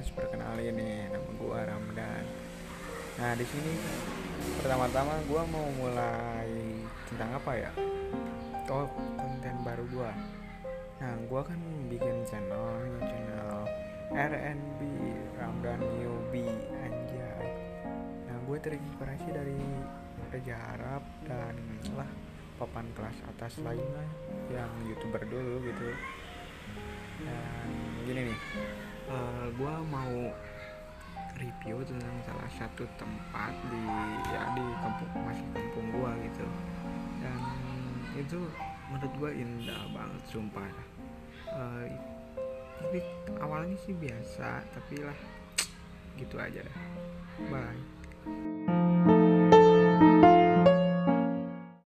guys, perkenalin nih nama gua Ramdan. Nah di sini pertama-tama gua mau mulai tentang apa ya? Oh konten baru gua. Nah gua kan bikin channel, channel RNB Ramdan Newbie anjay. Nah gue terinspirasi dari Raja Arab dan lah papan kelas atas lainnya yang youtuber dulu gitu dan gini nih uh, gue mau review tentang salah satu tempat di ya di kampung masih kampung gue gitu. Dan itu menurut gue indah banget sumpah. Uh, tapi awalnya sih biasa tapi lah gitu aja. Deh bye